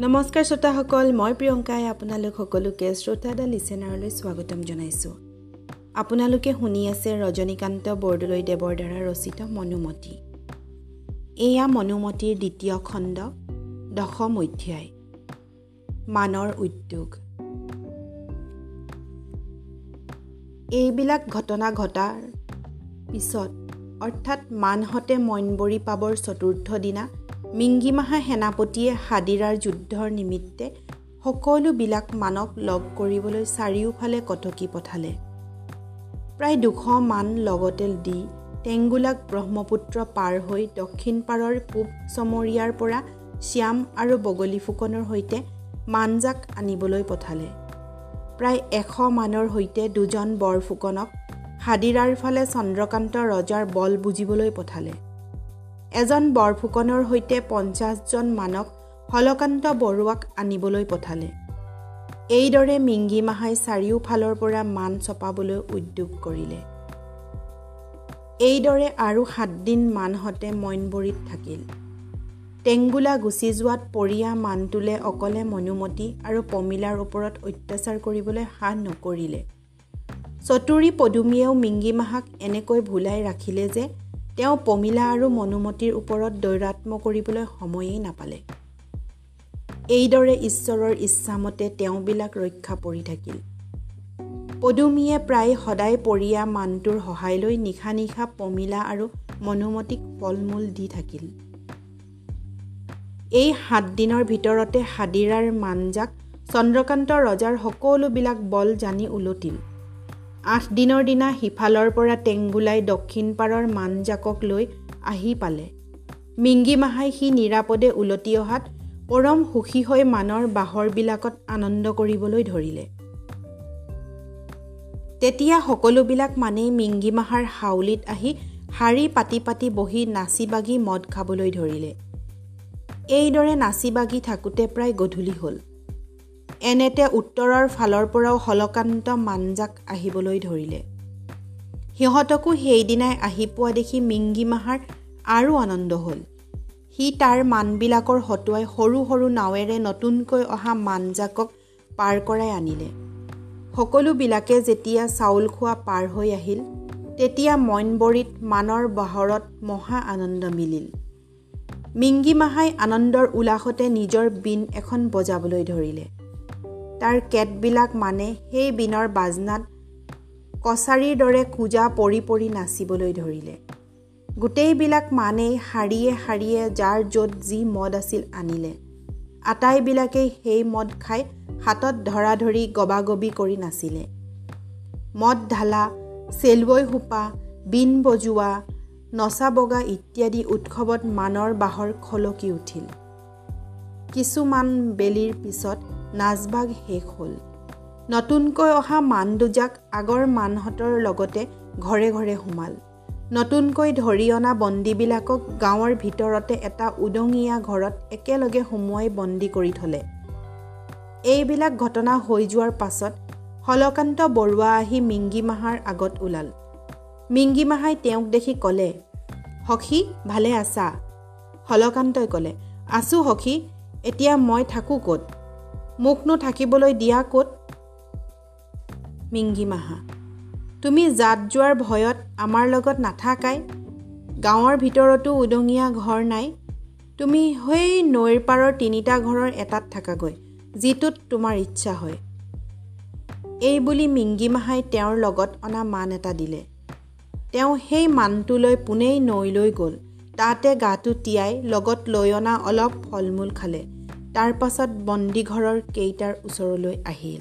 নমস্কাৰ শ্ৰোতাসকল মই প্ৰিয়ংকাই আপোনালোক সকলোকে শ্ৰোতা দ্য লিচেনাৰলৈ স্বাগতম জনাইছোঁ। আপোনালোকে শুনি আছে ৰজনীকান্ত বৰদলৈ দেৱৰ দ্বাৰা ৰচিত মনুমতী। এয়া মনুমতীৰ দ্বিতীয় খণ্ড দশম অধ্যায় মানৰ উদ্যোগ। এইবিলাক ঘটনা ঘটাৰ পিছত অৰ্থাৎ মানহঁতে মইনবৰী পাবৰ চতুৰ্থ দিনা মিংগিমাহা সেনাপতিয়ে হাদিৰাৰ যুদ্ধৰ নিমিত্তে সকলোবিলাক মানক লগ কৰিবলৈ চাৰিওফালে কটকী পঠালে। প্ৰায় দুশ মান লগতে দি টেংগুলাক ব্ৰহ্মপুত্ৰ পাৰ হৈ দক্ষিণ পাৰৰ পূব চমৰীয়াৰ পৰা শ্যাম আৰু বগলী ফুকনৰ সৈতে মানজাক আনিবলৈ পঠালে। প্ৰায় এশ মানৰ সৈতে দুজন বৰফুকনক হাদিৰাৰ ফালে চন্দ্ৰকান্ত ৰজাৰ বল বুজিবলৈ পঠালে। এজন বৰফুকনৰ সৈতে পঞ্চাছজন মানক হলকান্ত বৰুৱাক আনিবলৈ পঠালে। এইদৰে মিংগিমাহাই চাৰিওফালৰ পৰা মান চপাবলৈ উদ্যোগ কৰিলে। এইদৰে আৰু সাতদিন মানহঁতে মইনবৰীত থাকিল। টেংগুলা গুচি যোৱাত পৰিয়া মানটোলে অকলে মনুমতী আৰু পমিলাৰ ওপৰত অত্যাচাৰ কৰিবলৈ সাহ নকৰিলে। চতুৰী পদুমীয়েও মিংগিমাহাক এনেকৈ ভুলাই ৰাখিলে যে তেওঁ পমিলা আৰু মনুমতীৰ ওপৰত দৈৰাত্ম কৰিবলৈ সময়েই নাপালে। এইদৰে ঈশ্বৰৰ ইচ্ছামতে তেওঁবিলাক ৰক্ষা পৰি থাকিল। পদুমীয়ে প্ৰায় সদায় পৰিয়া মানটোৰ সহায় লৈ নিশা নিশা পমিলা আৰু মনুমতীক ফল মূল দি থাকিল। এই সাতদিনৰ ভিতৰতে হাদিৰাৰ মানজাক চন্দ্ৰকান্ত ৰজাৰ সকলোবিলাক বল জানি ওলটিল আঠদিনৰ দিনা সিফালৰ পৰা টেংগুলাই দক্ষিণ পাৰৰ মানজাকক লৈ আহি পালে। মিংগিমাহাই সি নিৰাপদে ওলটি অহাত পৰম সুখী হৈ মানৰ বাঁহৰবিলাকত আনন্দ কৰিবলৈ ধৰিলে। তেতিয়া সকলোবিলাক মানেই মিংগিমাহাৰ হাউলিত আহি শাৰী পাতি পাতি বহি নাচি বাগি মদ খাবলৈ ধৰিলে। এইদৰে নাচি বাগি থাকোঁতে প্ৰায় গধূলি হ'ল। এনেতে উত্তৰৰ ফালৰ পৰাও হলকান্ত মানজাক আহিবলৈ ধৰিলে। সিহঁতকো সেইদিনাই আহি পোৱা দেখি মিংগিমাহাৰ আৰু আনন্দ হ'ল। সি তাৰ মানবিলাকৰ হতুৱাই সৰু সৰু নাৱেৰে নতুনকৈ অহা মানজাকক পাৰ কৰাই আনিলে। সকলোবিলাকে যেতিয়া চাউল খোৱা পাৰ হৈ আহিল তেতিয়া মইনবৰীত মানৰ বাহৰত মহা আনন্দ মিলিল। মিংগিমাহাই আনন্দৰ উলাহতে নিজৰ বিন এখন বজাবলৈ ধৰিলে। তাৰ কেটবিলাক মানে সেই বিনৰ বাজনাত কছাৰীৰ দৰে কোজা পৰি পৰি নাচিবলৈ ধৰিলে। গোটেইবিলাক মানেই শাৰীয়ে শাৰীয়ে যাৰ য'ত যি মদ আছিল আনিলে। আটাইবিলাকেই সেই মদ খাই হাতত ধৰা ধৰি গবাগবি কৰি নাচিলে। মদ ঢালা চেলুৱৈ সোপা বিন বজোৱা নচা বগা ইত্যাদি উৎসৱত মানৰ বাঁহৰ খলকি উঠিল। কিছুমান বেলিৰ পিছত নাচবাগ শেষ হ'ল। নতুনকৈ অহা মান দুজাক আগৰ মানহঁতৰ লগতে ঘৰে ঘৰে সোমাল। নতুনকৈ ধৰি অনা বন্দীবিলাকক গাঁৱৰ ভিতৰতে এটা উদঙীয়া ঘৰত একেলগে সুমুৱাই বন্দী কৰি থলে। এইবিলাক ঘটনা হৈ যোৱাৰ পাছত হলকান্ত বৰুৱা আহি মিংগিমাহাৰ আগত ওলাল। মিংগিমাহাই তেওঁক দেখি ক'লে সখী ভালে আছা? হলকান্তই ক'লে আছোঁ সখী এতিয়া মই থাকোঁ ক'ত? মোকনো থাকিবলৈ দিয়া ক'ত? মিংগিমাহা তুমি জাত যোৱাৰ ভয়ত আমাৰ লগত নাথাকাই গাঁৱৰ ভিতৰতো উদঙীয়া ঘৰ নাই তুমি সেই নৈৰ পাৰৰ তিনিটা ঘৰৰ এটাত থাকাগৈ যিটোত তোমাৰ ইচ্ছা হয়। এই বুলি মিংগিমাহাই তেওঁৰ লগত অনা মান এটা দিলে। তেওঁ সেই মানটোলৈ পোনেই নৈলৈ গ'ল তাতে গাটো তিয়াই লগত লৈ অনা অলপ ফল মূল খালে। তাৰ পাছত বন্দীঘৰৰ কেইটাৰ ওচৰলৈ আহিল।